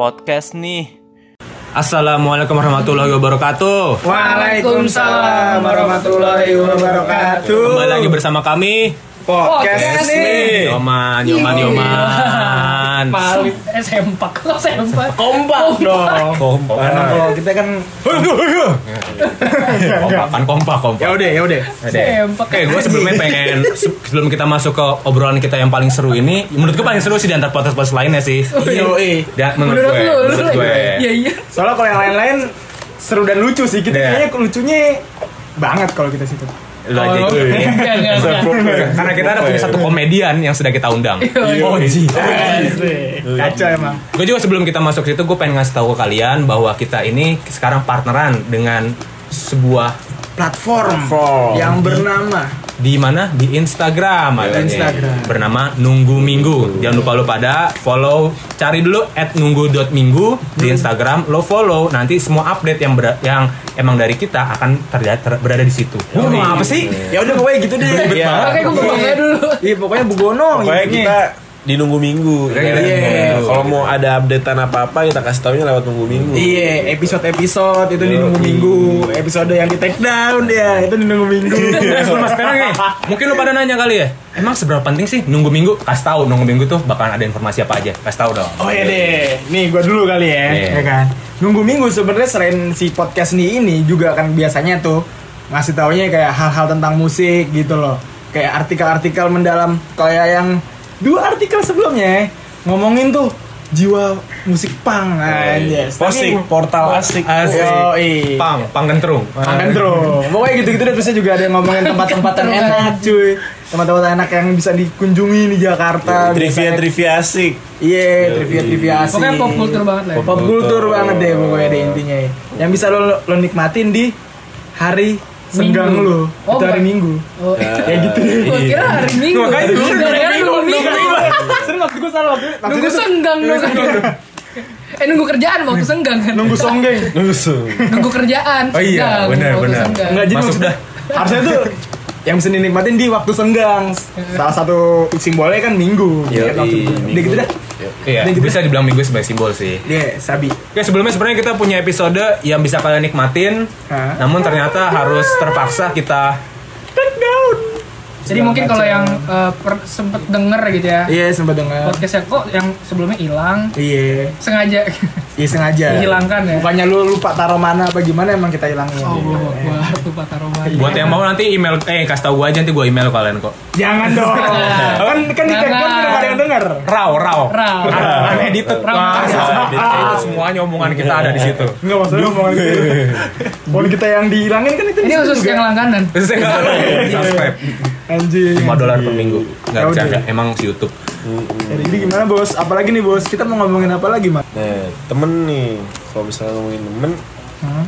podcast nih. Assalamualaikum warahmatullahi wabarakatuh. Waalaikumsalam warahmatullahi wabarakatuh. Kembali lagi bersama kami podcast nih. Yoman, Yoman, Yoman. Palit eh sempak kok sempak Kompak dong. Kompak. Karena kalau kita kan Kompak kan kompak, kompak. ya udah ya udah. sempak Oke, gue sebelumnya pengen se- sebelum kita masuk ke obrolan kita yang paling seru ini, menurut gue paling seru sih di antara podcast-podcast lainnya sih. Yoi. Dan menurut, gue, menurut gue. iya iya Soalnya kalau yang lain-lain seru dan lucu sih. Kita Iya. kayaknya lucunya banget kalau kita situ. Aja Oh, enggak, enggak. Karena kita ada punya satu komedian yang sudah kita undang. Iya. Oji. Asik. Kacau emang. Gue juga sebelum kita masuk situ, gue pengen ngasih tahu ke kalian bahwa kita ini sekarang partneran dengan sebuah Platform, Platform. yang bernama di mana di Instagram adanya. Instagram. bernama Nunggu Minggu. Jangan lupa lu pada follow, cari dulu at nunggu.minggu di Instagram, lo follow nanti semua update yang ber- yang emang dari kita akan terlihat ter- berada di situ. Lu mau apa sih? Ya udah pokoknya gitu deh. Iya. Oke, gue ngomongnya dulu. Iya pokoknya Bugono Pokoknya intinya. kita di nunggu minggu. Iya. Iya. Kalau mau ada updatean apa-apa kita kasih taunya lewat nunggu minggu. Iya, episode-episode itu di nunggu minggu. Episode yang di take down dia itu di nunggu minggu. Sebelum mas sekarang nih, mungkin lu pada nanya kali ya, emang seberapa penting sih nunggu minggu? Kasih tahu nunggu minggu tuh bakalan ada informasi apa aja? Kasih tahu dong. Oh iya deh, nih gue dulu kali ya, Iya. ya kan. Nunggu minggu sebenarnya selain si podcast nih ini juga kan biasanya tuh ngasih taunya kayak hal-hal tentang musik gitu loh. Kayak artikel-artikel mendalam kayak yang dua artikel sebelumnya ngomongin tuh jiwa musik punk aja. Posik, portal asik. Asik. Yoi. Pang, pang gentrung. Makan terus. Pokoknya gitu-gitu deh terusnya juga ada yang ngomongin tempat-tempat yang enak cuy. Tempat-tempat enak yang bisa dikunjungi di Jakarta. Trivia trivia asik. Iya, trivia-trivia asik. Pokoknya pop culture banget lah ya. Pop culture banget deh pokoknya deh intinya. Yang bisa lo lo nikmatin di hari senggang lo. Oh, itu hari. Minggu. Oh, Ya gitu deh. Gua kira hari Minggu. Makanya kira nunggu Minggu. Sering waktu gue salah waktu Nunggu senggang. Eh nunggu kerjaan waktu senggang kan. nunggu songgeng. Nunggu kerjaan. Oh iya, benar, benar. Enggak jadi Masuk maksudnya harusnya tuh yang bisa dinikmatin di waktu senggang. Salah satu simbolnya kan minggu. Yoi, Gitu. Udah gitu dah. Iya, gitu bisa dibilang minggu sebagai simbol sih. Iya, sabi. Oke, sebelumnya sebenarnya kita punya episode yang bisa kalian nikmatin. Hah? Namun ternyata harus terpaksa kita Jadi mungkin kalau yang eh, per- sempet denger gitu ya. Iya, sempat dengar. Podcastnya kok yang sebelumnya hilang Iya. sengaja Iya sengaja. Dihilangkan ya? Bukannya lu lupa taruh mana apa gimana emang kita hilangin. Oh, gua gua tuh Pak Taroma. buat yang mau nanti email eh kasih tahu gua aja nanti gua email kalian kok. Jangan dong. kan kan di tag udah ada yang denger. Raw, raw. Raw. Unedited. Raw. Itu semuanya omongan kita ada di situ. Enggak maksudnya omongan gitu. Kalau kita yang dihilangin kan itu Ini khusus yang langganan. Terus saya nggak subscribe Anjing. 5 dolar per minggu. Nggak bercanda, emang si YouTube. Jadi jadi gimana bos? Apalagi nih bos? Kita mau ngomongin apa lagi mas? Nah, temen nih. Kalau misalnya ngomongin temen, Hah?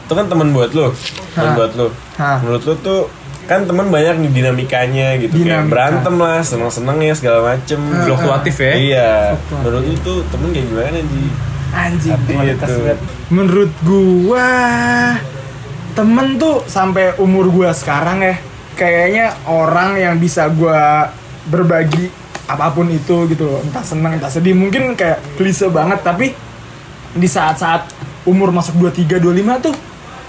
itu kan temen buat lo. Temen buat lo. Hah. Menurut lo tuh kan temen banyak nih dinamikanya gitu kayak Dinamika. berantem lah seneng-seneng ya segala macem Fluktuatif ya. iya menurut lo tuh temen kayak gimana sih Anjing. Kualitas banget. Menurut gua temen tuh sampai umur gua sekarang ya kayaknya orang yang bisa gua berbagi apa pun itu gitu loh. Entah senang entah sedih. Mungkin kayak klise banget tapi di saat-saat umur masuk 23 25 tuh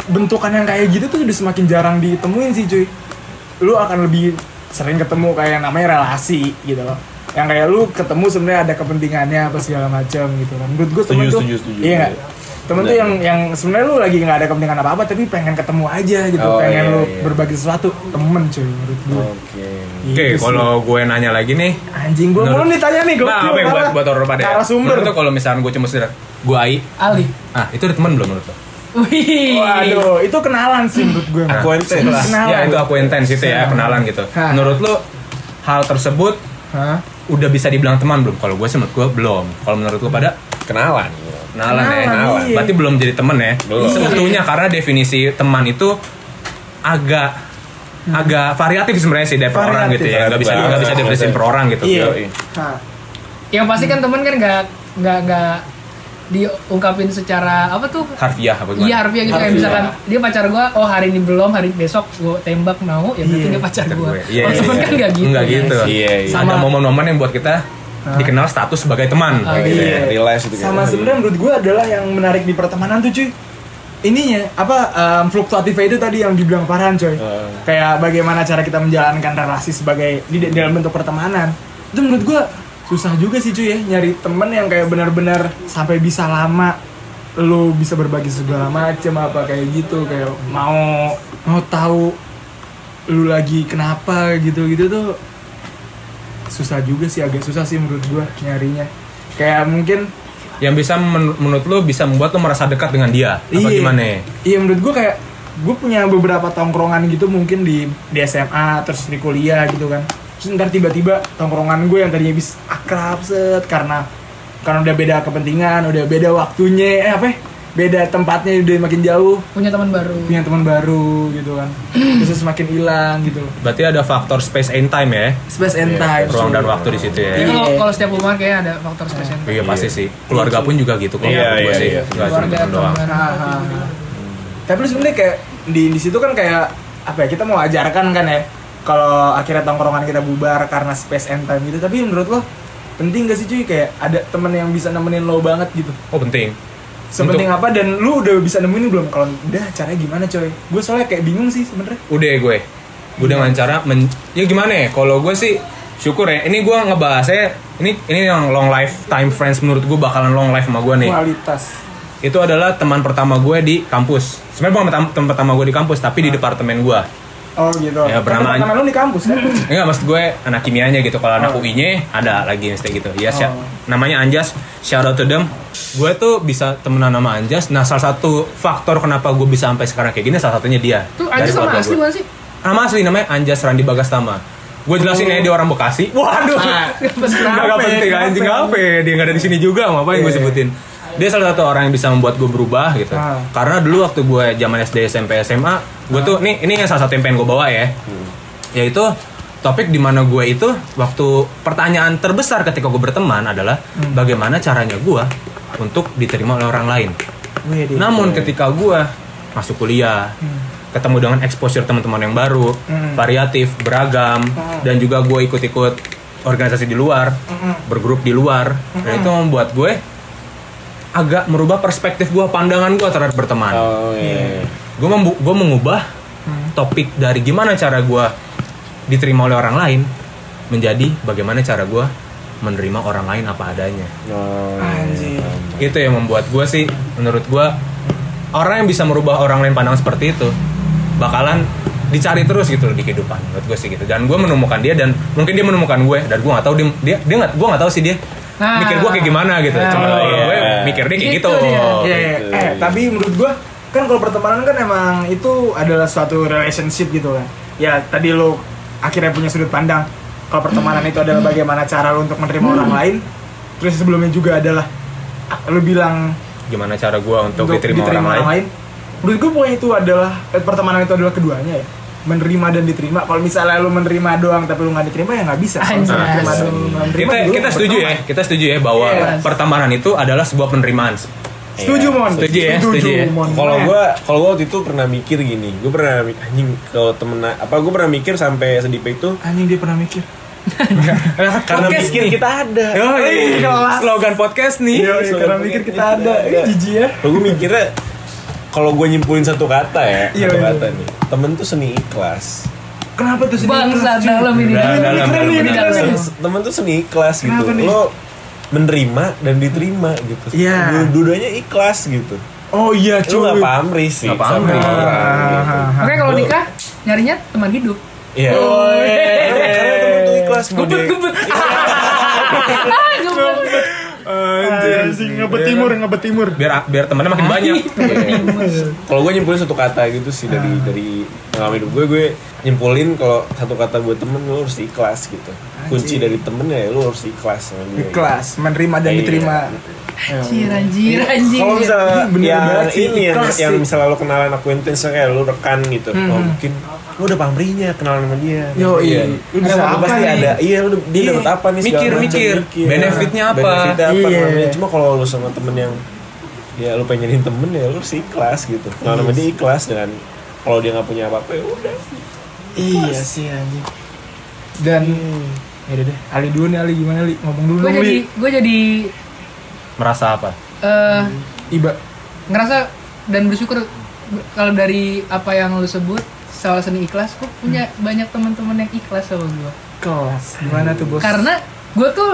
bentukan yang kayak gitu tuh udah semakin jarang ditemuin sih cuy. Lu akan lebih sering ketemu kayak yang namanya relasi gitu loh. Yang kayak lu ketemu sebenarnya ada kepentingannya apa segala macam gitu kan menurut gue temen tuh setuju. iya temen tuh Benar. yang yang sebenarnya lu lagi nggak ada kepentingan apa apa tapi pengen ketemu aja gitu Oh, pengen iya, lu iya. berbagi sesuatu temen cuy menurut gue oke Oke, Gitu sih. kalau gue nanya lagi nih, anjing gue Menurut- mulu nih gue Nah, apa yang buat buat orang pada ya? cara sumber Menurut lo kalau misalnya gue cuma sekedar gue Ai, Ali. ah itu ada teman belum menurut lo? Wih. waduh itu kenalan sih menurut gue Aku. Kenalan. Ya itu aku intens itu ya kenalan gitu. Menurut lo hal tersebut udah bisa dibilang teman belum? Kalau gue sih menurut gue belum. Kalau menurut lo pada kenalan kenalan ya. Kenalan, iya. Berarti belum jadi temen ya. Belum. Sebetulnya karena definisi teman itu agak agak variatif sebenarnya sih dari per orang gitu ya. Nggak bisa nggak bisa definisiin per orang gitu. Iya. Hah. Yang pasti kan temen kan nggak nggak nggak diungkapin secara apa tuh? Harfiah apa gimana? Iya harfiah gitu kayak misalkan dia pacar gua, oh hari ini belum, hari besok gua tembak mau, ya berarti Iya, dia pacar gue. Iya, Kalau iya, temen iya. kan nggak gitu. Enggak gitu. Iya, iya. Ada Sama- momen-momen yang buat kita dikenal status sebagai teman. Ah, gitu iya. ya, realize gitu sama kan. sebenarnya menurut gue adalah yang menarik di pertemanan tuh cuy ininya apa um, fluktuatifnya itu tadi yang dibilang Farhan coy Ah. kayak bagaimana cara kita menjalankan relasi sebagai di, di dalam bentuk pertemanan itu menurut gue susah juga sih cuy ya nyari temen yang kayak benar-benar sampai bisa lama lu bisa berbagi segala macam apa kayak gitu kayak mau mau tahu lu lagi kenapa gitu gitu tuh susah juga sih agak susah sih menurut gua nyarinya kayak mungkin Yang bisa men- menurut lu bisa membuat lu merasa dekat dengan dia. Iya. gimana? Iya menurut gue kayak gue punya beberapa tongkrongan gitu mungkin di di SMA terus di kuliah gitu kan. Terus ntar tiba-tiba tongkrongan gue yang tadinya bisa akrab set karena karena udah beda kepentingan, udah beda waktunya, eh apa? ya, Beda tempatnya udah makin jauh, punya teman baru punya teman baru gitu kan. Terus semakin hilang gitu. Berarti ada faktor space and time ya. Space and time. Ruang dan waktu di situ ya. kalau Iya. kalau setiap hubungan kayak ada faktor spesial Iya pasti sih. Keluarga pun juga gitu kok. Iya, menurut gua iya, sih. iya. Keluarga doang. Tapi lu sebenarnya kayak di di situ kan kayak apa ya kita mau ajarkan kan ya kalau akhirnya tongkrongan kita bubar karena space and time gitu. Tapi menurut lo penting gak sih cuy kayak ada temen yang bisa nemenin lo banget gitu? Oh penting. Sepenting apa dan lu udah bisa nemuin belum? Kalau udah caranya gimana coy? Gue soalnya kayak bingung sih sebenarnya. Udah gue. Gue dengan cara men ya gimana ya? Kalau gue sih syukur ya. Ini gue ngebahasnya ini ini yang long lifetime friends menurut gue bakalan long life sama gue nih. Kualitas. Itu adalah teman pertama gue di kampus. Sebenarnya bukan teman- pertama gue di kampus, tapi di departemen gue. Oh gitu. Ya, bernama- Temen lu di kampus kan? Enggak maksud gue anak kimianya gitu. Kalau anak Oh. UI-nya ada lagi yang stay gitu. Ya, sya- Oh. namanya Anjas. Shout out to them. Gue tuh bisa temenan sama Anjas. Nah, salah satu faktor kenapa gue bisa sampai sekarang kayak gini salah satunya dia. tuh aja sama asli gue. bukan sih Nama asli namanya Anjas Randi Bagastama. Gue jelasin ya dia orang Bekasi. Waduh. Gak, Kenapa gak ya? penting anjing ya? apa ya? Dia gak ada di sini juga, ngapain gue Iya. sebutin. Dia salah satu orang yang bisa membuat gue berubah gitu. Ah. Karena dulu waktu gue zaman SD, SMP, SMA, gue tuh nih ini yang salah satu yang pengen gue bawa ya. Yaitu topik di mana gue itu waktu pertanyaan terbesar ketika gue berteman adalah bagaimana caranya gue untuk diterima oleh orang lain. Wih, Namun ketika gue masuk kuliah, ketemu dengan exposure teman-teman yang baru, Hmm. variatif, beragam, dan juga gue ikut-ikut organisasi di luar, bergrup di luar, dan itu membuat gue agak merubah perspektif gue, pandangan gue terhadap berteman. Oh iya. Gue membu- gue mengubah topik dari gimana cara gue diterima oleh orang lain menjadi bagaimana cara gue menerima orang lain apa adanya Oh, Anjir. itu yang membuat gue sih menurut gue orang yang bisa merubah orang lain pandang seperti itu bakalan dicari terus gitu loh di kehidupan menurut gue sih gitu dan gue menemukan dia dan mungkin dia menemukan gue dan gue nggak tahu dia dia dia nggak gue nggak tahu sih dia Nah. mikir gue kayak gimana gitu Nah, cuma oh, iya. gue mikir dia kayak Gitu gitu, dia. Iya, iya. gitu. eh tapi menurut gua kan kalau pertemanan kan emang itu adalah suatu relationship gitu kan. Ya tadi lo akhirnya punya sudut pandang kalau pertemanan itu adalah bagaimana cara lo untuk menerima orang lain. Terus sebelumnya juga adalah ah, lo bilang gimana cara gue untuk, diterima, orang, lain, Menurut gua pokoknya itu adalah eh, pertemanan itu adalah keduanya ya menerima dan diterima. Kalau misalnya lo menerima doang tapi lo nggak diterima ya nggak bisa. Kalau terima dan menerima, kita setuju ya kita setuju ya bahwa Iya. pertemanan itu adalah sebuah penerimaan Setuju mon. Setuju ya, setuju ya. Mon. Kalau Men. gua kalau gua waktu itu pernah mikir gini, gua pernah anjing kalau temen apa gua pernah mikir sampai sedip itu anjing dia pernah mikir. karena Podcast mikir nih. kita ada. Oh, iya. kelas. slogan podcast nih Iya, iya, karena mikir kita ada. Jijik ya. Kalau gue mikirnya kalau gue nyimpulin satu kata ya, Iya, satu iya. kata nih. Temen tuh seni ikhlas. Kenapa tuh sedih? bangsa dalam ini Dalam, Ini dalam, keren dalam, ini dalam. keren. Se- Temen tuh seni ikhlas gitu. Kenapa nih? Lo menerima dan diterima gitu. Iya. Dua-duanya ikhlas gitu. Oh iya Lu cuy. gak pamrih sih sama pamrih. gitu. Oke kalau nikah nyarinya teman hidup. Iya. Karena temen tuh ikhlas mau dia. Ah, Anjing, ngebet timur, ngebet timur. biar biar temennya makin banyak. Kalau gue nyimpulin satu kata gitu sih dari dari pengalaman hidup gue, gue nyimpulin kalau satu kata buat temen lo harus ikhlas gitu. Kunci dari temen ya lo harus ikhlas sama dia. Kelas, menerima dan Iya. diterima. Anjir, anjir, anjir. Kalau misalnya bener yang sih, ini yang, ikhlas yang misalnya lo kenalan acquaintance kayak lo rekan gitu, oh, mungkin lo udah pamrihnya kenalan sama dia. Yo, Iya. iya. Lu bisa apa pasti nih? ada. Iya, lo dia Iya. dapat apa nih? Mikir, macam, mikir. Benefitnya apa? Benefitnya apa? Iya. namanya. Cuma kalau lo sama temen yang ya lo pengen jadiin temen ya lo sih ikhlas gitu. Kenalan sama dia ikhlas dengan kalau dia nggak punya apa-apa ya udah. Iya sih anjing. Dan Ya deh, Ali dulu nih Ali gimana Ali? Ngomong dulu gue jadi Li. gue jadi Merasa apa? eh Iba. ngerasa dan bersyukur kalau dari apa yang lu sebut soal seni ikhlas gue punya banyak teman-teman yang ikhlas sama gue Kelas. Gimana tuh bos? karena gue tuh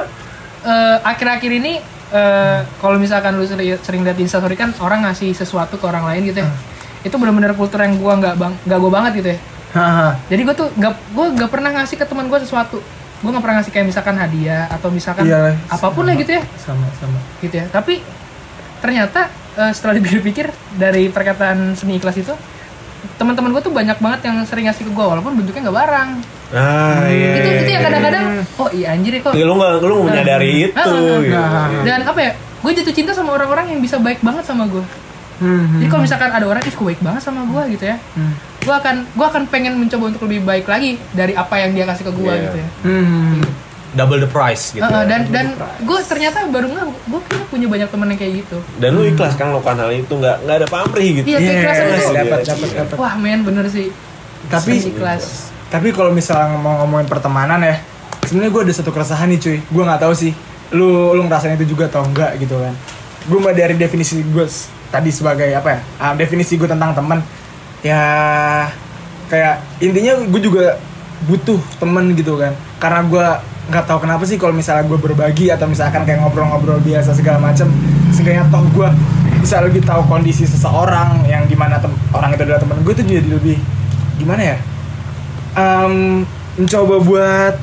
eh, akhir-akhir ini eh, kalau misalkan lu sering, sering lihat instastory kan orang ngasih sesuatu ke orang lain gitu ya itu benar-benar kultur yang gue nggak bang nggak gue banget gitu ya. Jadi gue tuh nggak gue nggak pernah ngasih ke teman gue sesuatu gue nggak pernah ngasih kayak misalkan hadiah atau misalkan Iya, apa pun lah sama. gitu ya Sama sama. gitu ya tapi ternyata eh, setelah dipikir-pikir dari perkataan seni ikhlas itu teman-teman gue tuh banyak banget yang sering ngasih ke gue walaupun bentuknya nggak barang Ah, iya. itu itu yang kadang-kadang oh iya anjir ya kok Ya, lu nggak lu nggak menyadari Ah, itu ah, gitu. Nah. dan apa ya gue jatuh cinta sama orang-orang yang bisa baik banget sama gue Hmm, jadi kalau misalkan ada orang yang baik banget sama gue gitu ya Hmm. Gue akan gue akan pengen mencoba untuk lebih baik lagi dari apa yang dia kasih ke gue Iya. gitu ya Hmm. Double the price gitu. Heeh, ya. dan dan gue ternyata baru nggak gue punya banyak teman yang kayak gitu Dan lu ikhlas kan melakukan hal itu nggak nggak ada pamrih gitu. Iya, keikhlasan Yes, itu. dapat dapat dapat. wah men bener sih Tapi ikhlas tapi kalau misalnya mau ngomongin pertemanan ya, sebenarnya gue ada satu keresahan nih cuy. Gue nggak tahu sih, lu lu ngerasain itu juga atau enggak gitu kan. Gue mbak dari definisi gue tadi sebagai apa ya? Ah, definisi gue tentang teman ya kayak intinya gue juga butuh temen gitu kan. Karena gue nggak tahu kenapa sih kalau misalnya gue berbagi atau misalkan kayak ngobrol-ngobrol biasa segala macem, seenggaknya toh gue bisa lebih tahu kondisi seseorang yang di mana tem- orang itu adalah teman gue itu jadi lebih gimana ya? Em, mencoba buat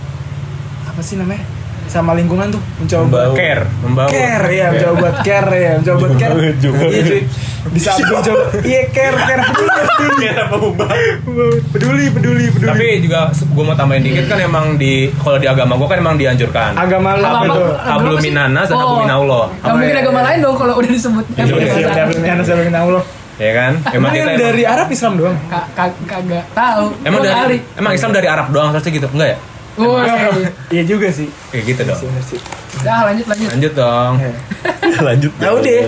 apa sih namanya sama lingkungan tuh mencoba Membaur. care, membawa. care ya mencoba buat care ya mencoba buat care iya cuy di saat gue coba iya care care peduli Kayak apa peduli peduli peduli Tapi juga gue mau tambahin dikit kan emang di kalau di agama gue kan emang dianjurkan. agama lu apa Agama- tuh agama Hablu apa minanas dan Oh. hablu minallah. Gak mungkin ya? agama lain dong kalau udah disebut Iya, Siap, iya, siap, siap, siap, siap, siap, Allah. Ya kan? Emang Emang kita dari Arab Islam doang Ka- ka- kagak tahu emang dari emang Islam dari Arab doang pasti gitu. Enggak ya? Woi. iya juga sih Kayak gitu dong. Dah lanjut lanjut Lanjut dong. Ya. Lanjut. Ya udah.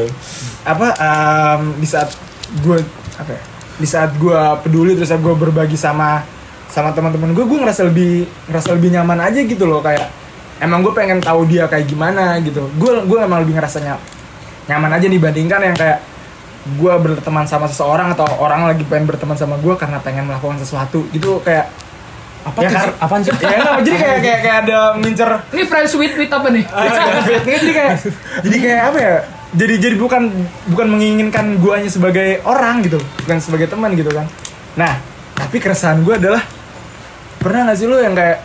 Apa em, di saat gue apa ya, di saat gue peduli terus gue berbagi sama sama teman-teman gue gue ngerasa lebih ngerasa lebih nyaman aja gitu loh kayak emang gue pengen tahu dia kayak gimana gitu. Gue gue emang lebih ngerasa ny- nyaman aja dibandingkan yang kayak gue berteman sama seseorang atau orang lagi pengen berteman sama gue karena pengen melakukan sesuatu. Gitu kayak Apa ya tuh? kan- Apaan sih? ya nggak, jadi kayak kayak kayak ada mincer. Ini friends with with apa nih? Ah, jadi kayak jadi kayak apa ya jadi jadi bukan bukan menginginkan guanya sebagai orang gitu bukan sebagai teman gitu kan nah tapi keresahan gue adalah pernah gak sih lu yang kayak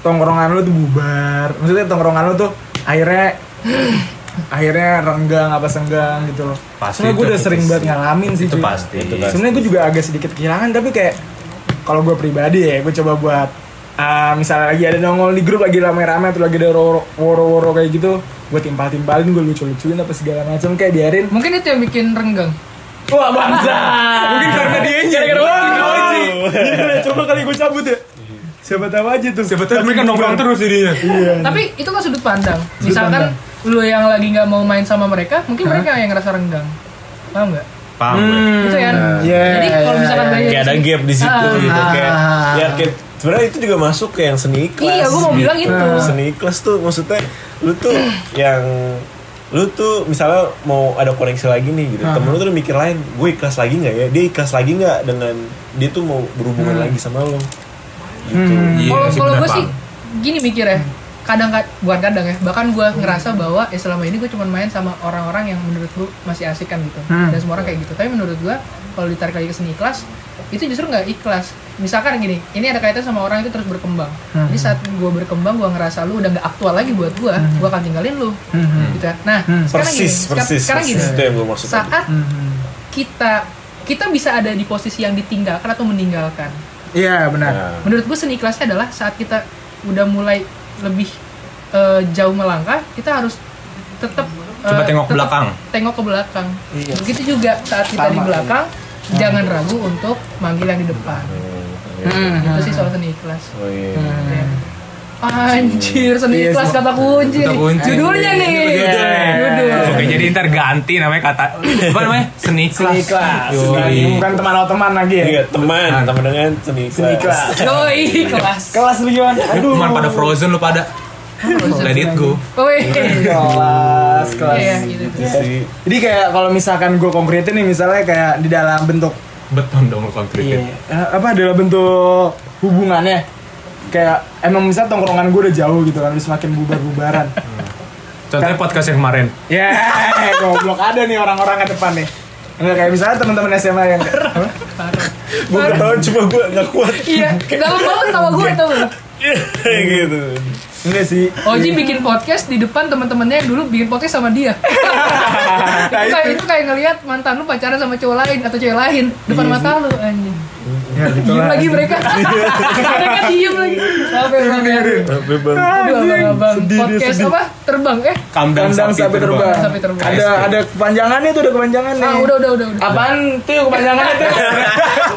tongkrongan lu tuh bubar maksudnya tongkrongan lu tuh akhirnya akhirnya renggang apa senggang gitu loh Pasti Soalnya gue udah sering banget ngalamin sih Itu cuy. pasti. Itu pasti. sebenarnya gue juga agak sedikit kehilangan tapi kayak kalau gue pribadi ya gue coba buat ah, misalnya lagi ada nongol di grup lagi rame-rame atau lagi ada woro- woro-woro kayak gitu gue timpal-timpalin gue lucu-lucuin apa segala macam kayak biarin. Mungkin itu yang bikin renggang. Wah bangsa! Mungkin karena dia nya Iya, coba kali gue cabut ya. Siapa tahu aja tuh. Siapa tahu mereka nongkrong terus jadinya. iya. Tapi itu kan sudut pandang. Sudut misalkan pandang. lu yang lagi nggak mau main sama mereka mungkin mereka yang ngerasa renggang. Paham nggak? Paham. Gue. Gitu kan iya, jadi kalau iya, misalkan iya. banyak Kayak ada gap di situ Ah. gitu kayak Ah. ya kayak sebenarnya itu juga masuk ke yang seni ikhlas. iya gue mau bilang itu. Ah. Seni ikhlas tuh maksudnya lu tuh yang lu tuh misalnya mau ada koneksi lagi nih gitu. Temen lu tuh udah mikir lain gue ikhlas lagi nggak ya? Dia ikhlas lagi nggak dengan dia tuh mau berhubungan lagi sama lo gitu. Hmm. Iya kalau gue sih gini mikir ya kadang kad- bukan kadang ya bahkan gue ngerasa bahwa ya selama ini gue cuma main sama orang-orang yang menurut gue masih asik kan gitu Hmm. dan semua orang kayak gitu tapi menurut gue kalau ditarik lagi ke seni ikhlas itu justru nggak ikhlas misalkan gini ini ada kaitan sama orang itu terus berkembang Hmm. jadi saat gue berkembang gue ngerasa lu udah nggak aktual lagi buat gue gue akan tinggalin lu Hmm. gitu ya. nah Hmm. sekarang gini persis seka- persis sekarang gini persis itu yang gue maksud tadi. saat Hmm. kita kita bisa ada di posisi yang ditinggalkan atau meninggalkan iya benar Nah, menurut gue seni ikhlasnya adalah saat kita udah mulai lebih eh, jauh melangkah kita harus tetap Coba tengok ke tetap belakang. tengok ke belakang Iya. begitu juga saat kita di Sama. belakang jangan ragu untuk manggil yang di depan Hmm. itu sih soal seni ikhlas oh iya. Hmm. Ya. Anjir, seni Iya, kelas kata kunci. Kata kunci. Judulnya nih. Judul nih. Judul. Oke, jadi ntar ganti namanya kata apa namanya? Seni kelas. Seni kelas. Bukan teman atau teman lagi ya. Iya, teman, teman dengan seni Seni kelas. kelas. Yoi, kelas. Kelas lu gimana? Aduh. Cuman pada frozen lu pada. Let it go. Kelas, kelas. Iya, gitu. Itu sih. Jadi kayak kalau misalkan gue konkretin nih misalnya kayak di dalam bentuk Beton dong lu konkretin. eh, apa adalah bentuk hubungannya kayak emang misalnya tongkrongan gue udah jauh gitu kan udah semakin bubar-bubaran Contohnya podcast yang kemarin. ya goblok ada nih orang-orang ke depan nih Enggak kayak misalnya teman-teman SMA yang? Gue ketahuan cuma gue gak kuat. Iya, dalam banget sama gue tau gak? gitu. enggak sih Oji bikin podcast di depan teman-temannya yang dulu bikin podcast sama dia. Nah, itu kayak itu. itu kayak ngelihat mantan lu pacaran sama cowok lain atau cewek lain depan Iya mata lu anjing. Ya gitu Diem lagi mereka. mereka diem lagi. Sampai bang. Sampai bang. Aduh. Sedih Podcast sedih. apa? Terbang eh? Kandang kandang sapi terbang. Sapi terbang. ada ada kepanjangannya tuh ada kepanjangannya Ah udah udah udah udah. apaan tuh kepanjangannya tuh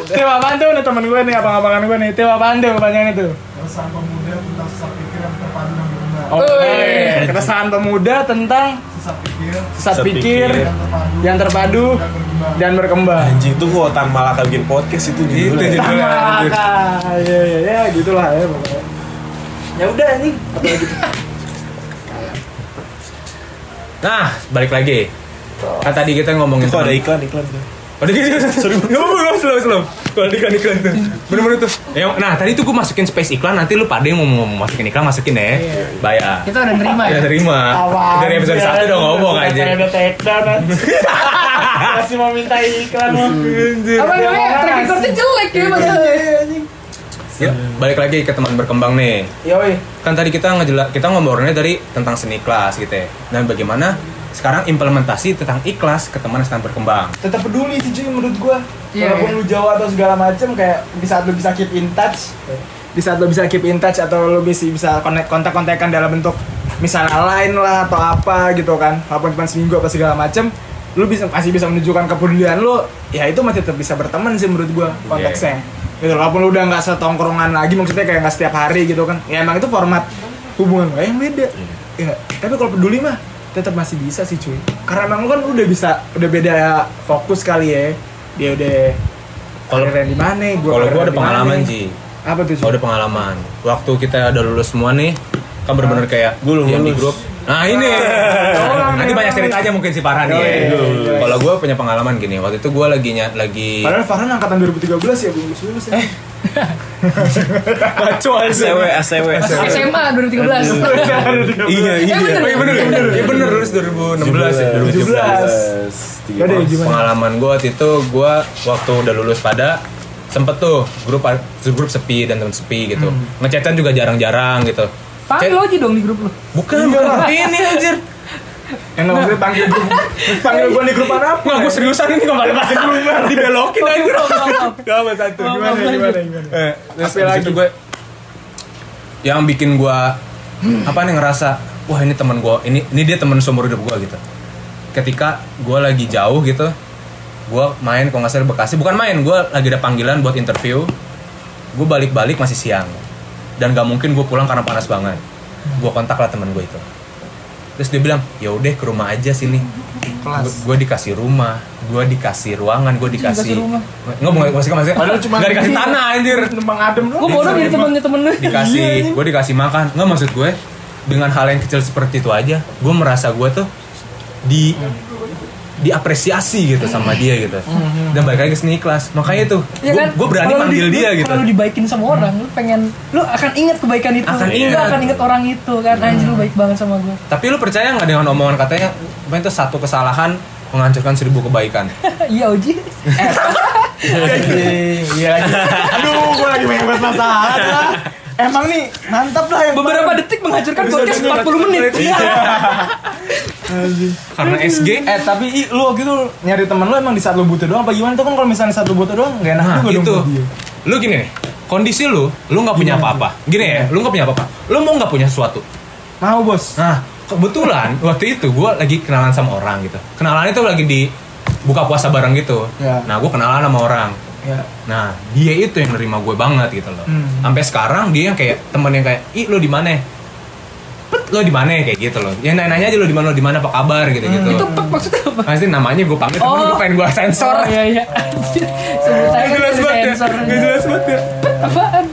tuh apaan tuh nih temen gue nih abang-abangan gue nih tuh apaan tuh kepanjangannya tuh Keresahan pemuda tentang sesat pikir yang terpadu dan berguna. Oh, keresahan pemuda tentang Sesat sesat pikir pikir. yang terpadu dan berkembang. Anjing tuh kok Tan Malaka bikin podcast itu Itu judulnya. Malaka, ya ya ya gitulah ya pokoknya. Ya udah anjing. Apa lagi? Nah, balik lagi. Kan tadi kita ngomongin Kok ada iklan iklan tuh? Oh, ada gitu. Sorry, nggak apa-apa, slow, slow. Kalau iklan iklan tuh, bener-bener tuh. Ya, nah, tadi tuh gue masukin space iklan, nanti lu pada yang mau, mau masukin iklan masukin ya. Bayar. Kita udah nerima ya. Ya terima. Dari episode satu udah ngomong aja. Kayak udah take down. Masih mau minta iklan mau. Apa namanya? Track recordnya jelek ya. Ya, balik lagi ke teman berkembang nih. Yoi. Kan tadi kita ngejela kita ngobrolnya dari tentang seni kelas gitu ya. Dan bagaimana sekarang implementasi tentang ikhlas ke teman yang sedang berkembang. Tetap peduli sih cuy menurut gua. Iya, Walaupun iya. lu jauh atau segala macem kayak di saat lu bisa keep in touch, di saat lu bisa keep in touch atau lu bisa bisa connect kontak-kontakan dalam bentuk misalnya lain lah atau apa gitu kan. Walaupun cuma seminggu apa segala macem, lu bisa masih bisa menunjukkan kepedulian lu, ya itu masih tetap bisa berteman sih menurut gua konteksnya. Gitu, walaupun lu udah nggak setongkrongan lagi, maksudnya kayak nggak setiap hari gitu kan. Ya emang itu format hubungan gue yang beda. Ya, tapi kalau peduli mah tetap masih bisa sih cuy. Karena emang lu kan udah bisa, udah beda fokus kali ya. Dia udah Kalau- di mana, gua Kalau gue karirnya ada pengalaman sih. Apa tuh? Oh, Cuy? ada pengalaman. Waktu kita udah lulus semua nih, kan bener-bener kayak Gua belum yang di lulus. grup. Nah ini, nanti banyak cerita aja mungkin si Farhan ya. Kalau gue punya pengalaman gini, waktu itu gue lagi ny- lagi Padahal Farhan angkatan 2013 ya, belum lulus lulus ya. Eh. Baco ACW ACW SMA 2013. Iya iya. Bener, Oh iya bener, bener, iya bener lulus 2016 ya, 17. Gak deh, gimana? Pengalaman gue waktu itu, gue waktu udah lulus pada sempet tuh grup grup sepi dan temen sepi gitu. Ngechatan juga jarang-jarang gitu. Panggil Chat- Oji dong di grup lu. Bukan, bukan. ini anjir. Yang nggak maksudnya panggil gua, panggil gua di grup mana apa? Nggak, gue seriusan ini kalau ada bahasa grup dibelokin anjir. Gak apa satu. Gimana, gimana, gimana? Eh, terus lagi? itu gue yang bikin gue apa nih ngerasa wah ini teman gue ini ini dia teman seumur hidup gue gitu ketika gue lagi jauh gitu gue main kalau nggak salah di Bekasi bukan main gue lagi ada panggilan buat interview gue balik-balik masih siang dan gak mungkin gue pulang karena panas banget gue kontak lah temen gue itu terus dia bilang ya udah ke rumah aja sini Kelas. gue dikasih rumah gue dikasih ruangan gue dikasih dikasih rumah. nggak mau maksudnya maksudnya Padahal cuma nggak dikasih tanah anjir Numpang adem doang. Gue bodoh jadi temennya temen lu. dikasih gue dikasih makan nggak maksud gue dengan hal yang kecil seperti itu aja gue merasa gue tuh di diapresiasi gitu sama dia gitu dan balik lagi ke seni kelas makanya tuh Ya gue kan? gue berani lu manggil di- dia lu- gitu Kalau lu dibaikin sama orang, lu pengen lu akan ingat kebaikan itu. Akan Lu ingat. akan ingat orang itu kan. Anjir lu baik banget sama gue. tapi lu percaya nggak dengan omongan katanya apa itu satu kesalahan menghancurkan seribu kebaikan Iya Oji. Anjing, Iya lagi. Aduh, gua lagi banyak masalah lah. Emang nih, mantap lah yang Beberapa kemarin. detik menghancurkan podcast denger 40 menit. Iya. karena SG Eh tapi i, lu waktu itu nyari temen lu emang di saat lu butuh doang apa gimana? Tuh kan kalau misalnya saat lu butuh doang gak enak Nah juga dong itu buat dia. Lu gini nih Kondisi lu Lu gak punya apa-apa. Gini ya Lu gak punya apa-apa. Lu mau gak punya sesuatu? Mau bos. Nah kebetulan Waktu itu gue lagi kenalan sama orang gitu. Kenalan itu lagi di Buka puasa bareng gitu. Ya. Nah gue kenalan sama orang Ya. Nah, dia itu yang nerima gue banget gitu loh. Hmm. Sampai sekarang dia yang kayak temen yang kayak, "Ih, lo di mana?" Pet, lo di mana kayak gitu loh. Ya nanya-nanya aja lo di mana, lo di mana, apa kabar gitu-gitu. Itu pek maksudnya apa? Pasti namanya gue panggil, temen Oh. gue pengen gue sensor. Oh iya iya. Sebutannya Gak jelas banget ya. sensor. Gak jelas banget ya. Apaan?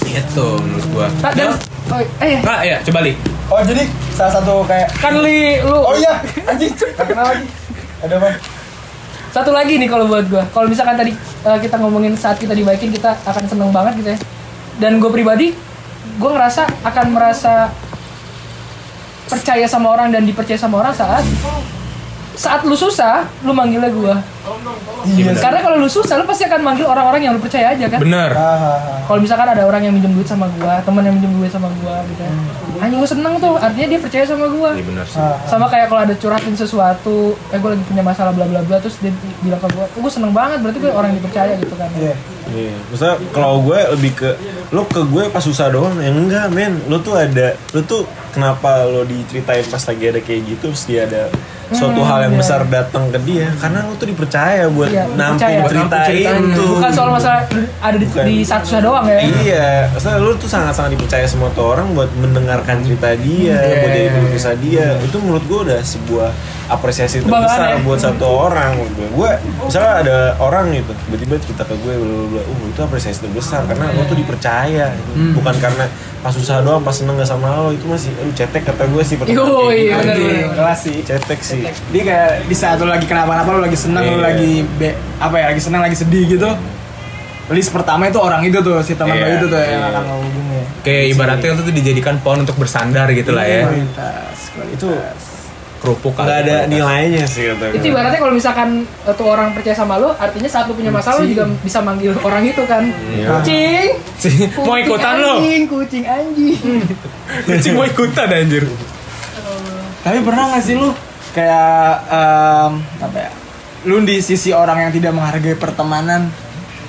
Gitu menurut gue. Tak dan Oh, eh Nah, ya coba li. Oh jadi salah satu kayak kan li lu. Oh iya, anjing, kenal lagi. Ada apa? Satu lagi nih kalau buat gua. Kalau misalkan tadi eh, kita ngomongin saat kita dibaikin kita akan seneng banget gitu ya. Dan gue pribadi gue ngerasa akan merasa percaya sama orang dan dipercaya sama orang saat saat lu susah, lu manggilnya gua. Iya. Karena kalau lu susah, lu pasti akan manggil orang-orang yang lu percaya aja kan. Bener. Hahaha. Kalau misalkan ada orang yang minjem duit sama gua, teman yang minjem duit sama gua gitu. ya. Anjing gua seneng tuh, artinya dia percaya sama gua. Iya bener sih. Sama kayak kalau ada curhatin sesuatu, eh gue lagi punya masalah bla bla bla terus dia bilang ke gua, gue seneng banget berarti gue orang yang dipercaya gitu kan. Iya. Iya, maksudnya kalau gue lebih ke lo ke gue pas susah doang ya enggak men lo tuh ada lo tuh kenapa lo diceritain pas lagi ada kayak gitu terus dia ada suatu Hmm, hal yang iya. besar datang ke dia karena lo tuh dipercaya buat Iya, nampung dipercaya. ceritain Ceritain. tuh Bukan soal masalah ada di, Bukan. di susah doang ya. Iya, maksudnya lu tuh sangat-sangat dipercaya sama tuh orang buat mendengarkan cerita dia, Iya, buat jadi iya, penuh kisah dia. Itu menurut gue udah sebuah apresiasi terbesar ya. buat satu orang. Gue, gue misalnya ada orang gitu, tiba-tiba cerita ke gue, bla uh itu apresiasi terbesar karena lo tuh dipercaya, Hmm. bukan karena pas susah doang, pas seneng gak sama lo itu masih, lu cetek kata gue sih Yo, kayak iya, kelas sih. Cetek sih. Dia kayak di saat lu lagi kenapa-napa lu lagi senang lu Iya. lagi be, apa ya lagi senang lagi sedih gitu. List pertama itu orang itu tuh si teman lo itu tuh yang iya. akan lo hubungi. Kayak ibaratnya itu tuh dijadikan pohon untuk bersandar gitu lah ya. Kualitas, kualitas. Itu Kerupuk nggak ada kualitas. nilainya sih gue. Itu ibaratnya kalau misalkan tuh orang percaya sama lo, artinya saat lu punya masalah lu juga bisa manggil orang itu kan. Iya. Kucing. Sih, Mau kucing ikutan lo? Anjing, kucing anjing. Kucing mau ikutan anjir. Tapi pernah gak sih lu kayak em, apa ya? Lu di sisi orang yang tidak menghargai pertemanan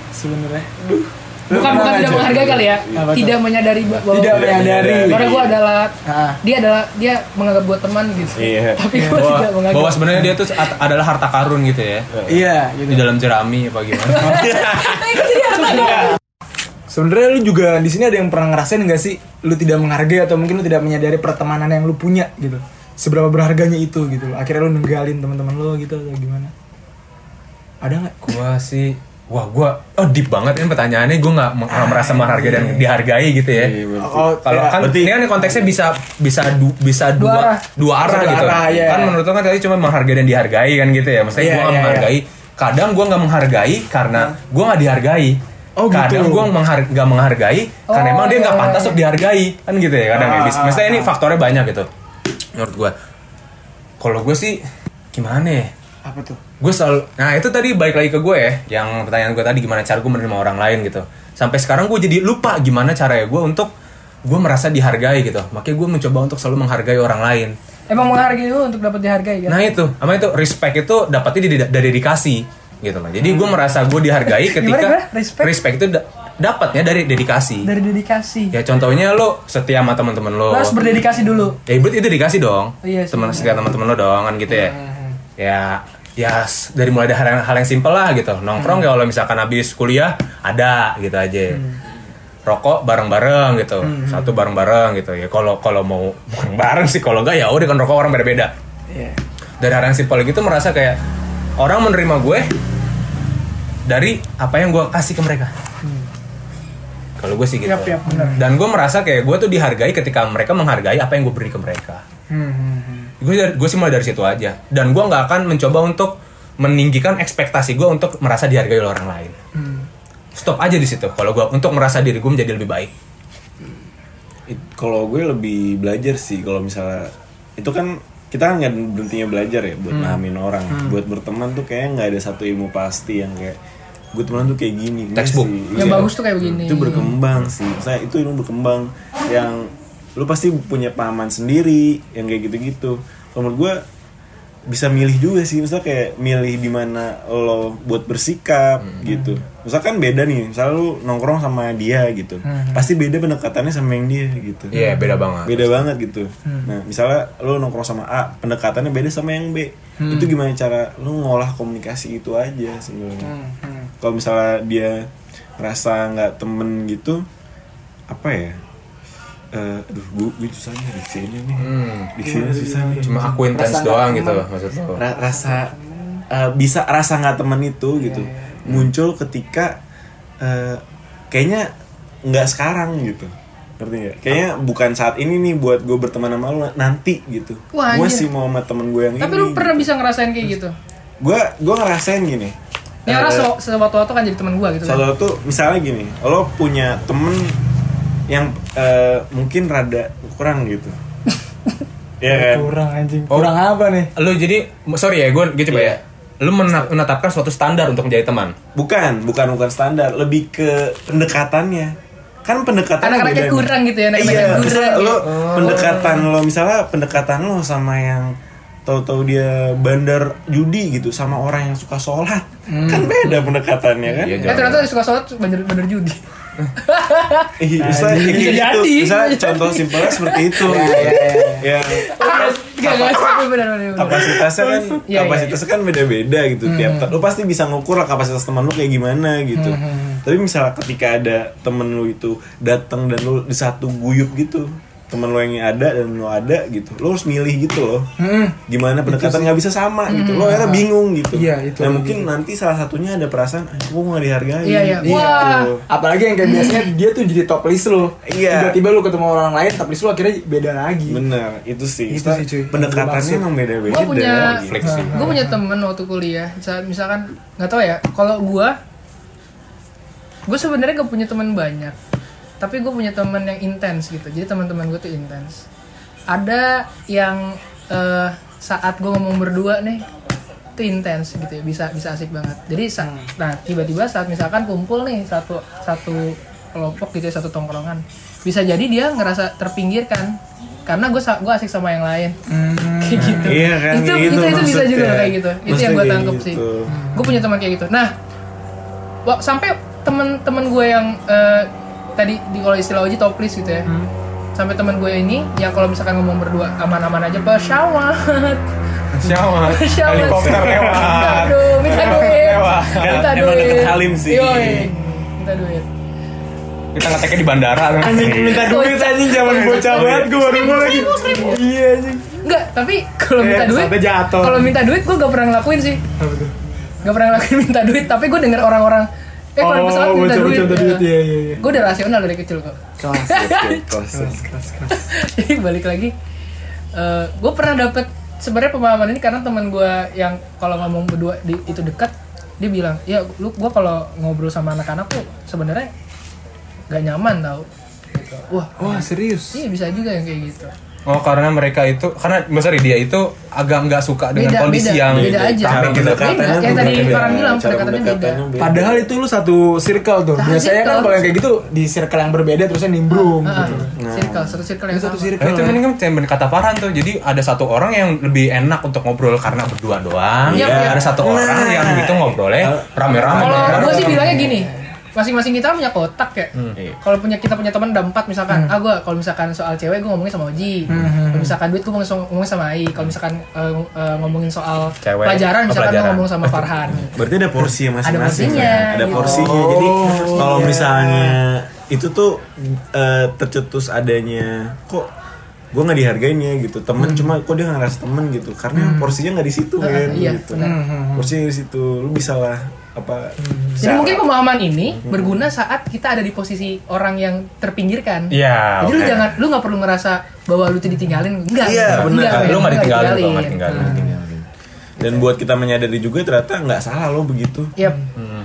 sebenarnya. Lu Bukan bukan nggak, tidak Jo? menghargai kali ya. Apa tuh? Tidak menyadari bahwa Tidak menyadari. Karena gue adalah Ah. dia adalah dia menganggap gue teman gitu. Iya. Tapi gue Bahwa, tidak menganggap. bahwa sebenarnya dia tuh adalah harta karun gitu ya. Iya, gitu. Di dalam jerami apa gimana? Sebenarnya lu juga di sini ada yang pernah ngerasain gak sih lu tidak menghargai atau mungkin lu tidak menyadari pertemanan yang lu punya gitu. Seberapa berharganya itu gitu loh. Akhirnya lu ninggalin teman-teman lu gitu atau gimana? Ada nggak? gua sih Wah, gua oh deep banget kan pertanyaannya. Gua nggak meng- nggak merasa menghargai dan dihargai gitu ya. Iya, berarti. Oh, Kalau kayak- kan ini kan konteksnya bisa bisa du- bisa Dua dua arah. dua arah gitu. arah, iya. Kan menurut lo kan tadi cuma menghargai dan dihargai kan gitu ya. Maksudnya Iya, gua nggak iya, menghargai. Kadang gua nggak menghargai karena gua nggak dihargai. Oh, gitu. Kadang gua menghar- nggak menghargai karena Oh, emang dia nggak iya, pantas iya. untuk dihargai kan gitu ya. Kadang ya. Ah, ah, Maksudnya ini ah. faktornya banyak gitu. Menurut gua. Kalau gue sih gimana ya? Apa tuh? gue selalu nah itu tadi balik lagi ke gue ya yang pertanyaan gue tadi gimana cara gue menerima orang lain gitu sampai sekarang gue jadi lupa gimana caranya gue untuk gue merasa dihargai gitu makanya gue mencoba untuk selalu menghargai orang lain Emang menghargai lu untuk dapat dihargai kan? nah itu sama itu respect itu dapatnya dari, dari dedikasi gitu loh jadi gue merasa gue dihargai ketika Gimana, gimana? Respect? itu da- dapatnya dari dedikasi. Dari dedikasi. ya contohnya lo setia sama teman-teman lo. Lu harus berdedikasi dulu. ya berarti itu dedikasi dong. Iya sih, teman setia teman-teman lo dong kan gitu ya. Ya ya s- dari mulai dari hal yang, hal yang simpel lah gitu. Nongkrong ya kalau misalkan habis kuliah ada gitu aja. Rokok bareng-bareng gitu. Satu bareng-bareng gitu ya. Kalau kalau mau bareng sih kalau enggak ya udah kan rokok orang beda-beda. Iya. dari hal yang simpel gitu merasa kayak orang menerima gue dari apa yang gue kasih ke mereka kalau gue sih gitu. Yap, yap, benar. dan gue merasa kayak gue tuh dihargai ketika mereka menghargai apa yang gue beri ke mereka. Hmm, hmm, hmm. gue gue sih mulai dari situ aja. Dan gue nggak akan mencoba untuk meninggikan ekspektasi gue untuk merasa dihargai oleh orang lain. Hmm. stop aja di situ. Kalau gue untuk merasa diri gue menjadi lebih baik. Kalau gue lebih belajar sih kalau misalnya itu kan kita kan nggak berhentinya belajar ya buat pahamin orang. Buat berteman tuh kayak nggak ada satu ilmu pasti yang kayak gue teman tuh kayak gini. Nggak Textbook. sih. Yang Iya. bagus tuh kayak begini. itu berkembang sih. Saya itu ilmu berkembang. Yang lu pasti punya pahaman sendiri yang kayak gitu-gitu. Kalau menurut gue bisa milih juga sih. Misalnya kayak milih di mana lo buat bersikap gitu. Misalkan beda nih. Misalnya lu nongkrong sama dia gitu. Pasti beda pendekatannya sama yang dia gitu. Iya beda banget. Beda banget gitu. Nah misalnya lo nongkrong sama A pendekatannya beda sama yang B. Itu gimana cara lo ngolah komunikasi itu aja sebenarnya. Hmm, hmm. Kalau misalnya dia ngerasa nggak temen gitu apa ya? Eh, aduh gue gue susah nih diksi ini nih. Diksi ini susah nih. Cuma aku intens doang nggak gitu maksud lo. Ra- rasa eh, bisa rasa nggak temen itu gitu muncul ketika eh, kayaknya nggak sekarang gitu. Ngerti nggak? Kayaknya bukan saat ini nih buat gue berteman sama lu nanti gitu. Wah, gue sih mau sama temen gue yang Tapi ini lu pernah bisa ngerasain kayak gitu? gue gue ngerasain gini Ya Eh, orang se- sewaktu-waktu kan jadi teman gua gitu kan. Satu misalnya gini, lo punya temen yang eh, mungkin rada kurang gitu, ya kan? Kurang anjing. Oh. Kurang apa nih? Lu jadi sorry ya, gue gitu coba Iya. ya. Lu mena- menetapkan suatu standar untuk menjadi teman. Bukan, bukan bukan standar, lebih ke pendekatannya. Kan pendekatan Anak-anaknya kurang gitu ya, anak-anaknya Iya, kurang lo pendekatan lo misalnya pendekatan lo sama yang tahu-tahu dia bandar judi gitu sama orang yang suka sholat. Kan beda pendekatannya kan? Iya, Eh ternyata yang suka sholat bener, bener judi. Ih, misalnya kayak gitu. jadi. Misalnya contoh simpelnya seperti itu. Ya, kapasitasnya kan Iya, iya, kapasitasnya kan beda-beda gitu tiap lu pasti bisa ngukur lah kapasitas teman lu kayak gimana gitu. Tapi misalnya ketika ada temen lu itu datang dan lu di satu guyup gitu temen lu yang ada dan lu ada gitu lu harus milih gitu loh gimana pendekatan nggak bisa sama gitu lo akhirnya bingung gitu Iya, itu. nah mungkin nanti salah satunya ada perasaan ah, gue nggak dihargai Iya, iya. gitu. Wah. Apalagi yang kayak biasanya dia tuh jadi top list lo. Iya. Tiba-tiba lu ketemu orang lain top list lu akhirnya beda lagi. bener itu sih Itu sih, cuy. pendekatannya Maksud. emang beda-beda Gue punya, Fleksibel. gue punya temen waktu kuliah. Misal, misalkan nggak tahu ya. Kalau gue, gue sebenarnya gak punya teman banyak. Tapi gue punya teman yang intens gitu. Jadi teman-teman gue tuh intens. Ada yang eh, saat gue ngomong berdua nih, itu intens gitu ya. Bisa bisa asik banget. Jadi sa- nah tiba-tiba saat misalkan kumpul nih satu satu kelompok gitu ya satu tongkrongan, bisa jadi dia ngerasa terpinggirkan karena gue gue asik sama yang lain kayak gitu Iya kan, itu kayak itu gitu itu bisa juga kayak gitu itu yang gue tangkep sih gitu. gue punya teman kayak gitu nah sampai temen-temen gue yang eh, tadi di kalau istilah Oji top list gitu ya sampai temen gue ini yang kalau misalkan ngomong berdua aman-aman aja pesawat pesawat Helikopter lewat. aduh minta duit Lewat. minta Emang duit deket Halim sih. Yoi. minta duit Kita ngeteknya di bandara. Anjing minta duit anjing zaman bocah banget gue baru mau lagi. Iya anjing. enggak tapi kalau Eh, minta duit kalau minta duit gue gak pernah ngelakuin sih gak pernah ngelakuin minta duit tapi gue denger orang-orang eh kalau Oh, pesawat minta duit, minta duit, iya, iya, iya. gue udah rasional dari kecil kok Kelas. Kelas. Kelas, kelas, kelas. jadi balik lagi gue pernah dapet sebenarnya pemahaman ini karena teman gue yang kalau ngomong berdua di, itu dekat dia bilang ya lu gue kalau ngobrol sama anak-anak tuh sebenarnya gak nyaman tau gitu. wah Wah serius. iya bisa juga yang kayak gitu Oh karena mereka itu karena sorry dia itu agak nggak suka dengan Beda, kondisi beda, yang beda aja. gitu. pendekatannya Beda. Yang tuh tadi beda. Farhan bilang, pendekatannya beda. beda. Padahal itu lu satu circle tuh. Satu Biasanya kan circle. kalau yang kayak gitu di circle yang berbeda terusnya nimbrung Ah, gitu. circle satu circle yang satu sama circle. Nah, itu mending kan kata Farhan tuh. Jadi ada satu orang yang lebih enak untuk ngobrol karena berdua doang. Iya, iya. Ada satu orang yang gitu ngobrolnya rame-rame. Kalau gue sih bilangnya gini, masing-masing kita punya kotak ya. Iya. Kalau punya kita punya teman ada empat misalkan, ah gue kalau misalkan soal cewek gue ngomongin sama Oji, kalau misalkan duit gue ngomongin sama, ngomongin sama Ai, kalau misalkan eh, eh, ngomongin soal Cewek. pelajaran Oh, misalkan gue pelajaran. ngomong sama Farhan. Berarti ada porsi masing-masing. porsinya, kan? Ada gitu. porsinya. Jadi kalau misalnya itu tuh eh, tercetus adanya kok gue nggak dihargain ya gitu temen cuma kok dia nggak ngerasa temen gitu karena porsinya nggak di situ kan iya, gitu benar. porsinya di situ lu bisa lah apa Jadi mungkin pemahaman ini berguna saat kita ada di posisi orang yang terpinggirkan. Iya. Jadi lu oke. jangan, lu nggak perlu ngerasa bahwa lu tuh ditinggalin, enggak. Iya, enggak, benar. men, Lu nggak ditinggalin, ditinggalin. lu nggak ditinggalin. Nah, dan buat kita menyadari juga ternyata nggak salah lo begitu Yep.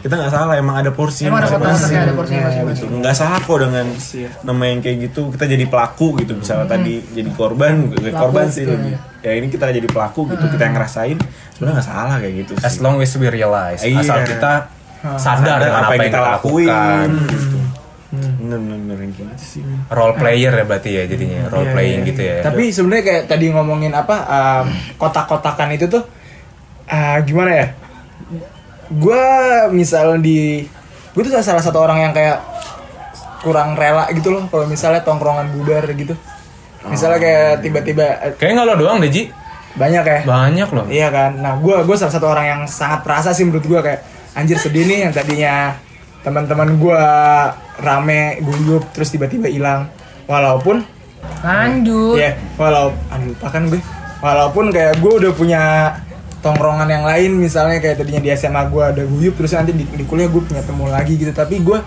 Kita nggak salah emang ada porsi Emang ada masing-masing. ada porsinya masing-masing. nggak salah kok dengan nama yang kayak gitu kita jadi pelaku gitu misalnya tadi jadi korban Pelaku, korban sih iya. lebih ya ini kita jadi pelaku gitu kita yang ngerasain sebenarnya nggak salah kayak gitu As sih. long as we realize, Iya. asal kita sadar dengan apa yang kita lakukan. gitu. bener bener bener yang gitu sih Role player ya berarti ya jadinya, role Iya, playing iya, gitu iya. ya. Tapi sebenarnya kayak tadi ngomongin apa um, kotak-kotakan itu tuh ah, gimana ya? Gue misalnya di gue tuh salah satu orang yang kayak kurang rela gitu loh kalau misalnya tongkrongan bubar gitu. Misalnya kayak tiba-tiba Kayaknya nggak lo doang deh Ji, banyak ya. banyak loh. Iya kan. Nah, gue gue salah satu orang yang sangat perasa sih menurut gue kayak anjir sedih nih yang tadinya teman-teman gue rame guyup terus tiba-tiba hilang walaupun Lanjut. ya walau aduh lupa kan gue walaupun kayak gue udah punya tongkrongan yang lain misalnya kayak tadinya di SMA gue ada guyup terus nanti di, di kuliah gue punya temu lagi gitu. Tapi gue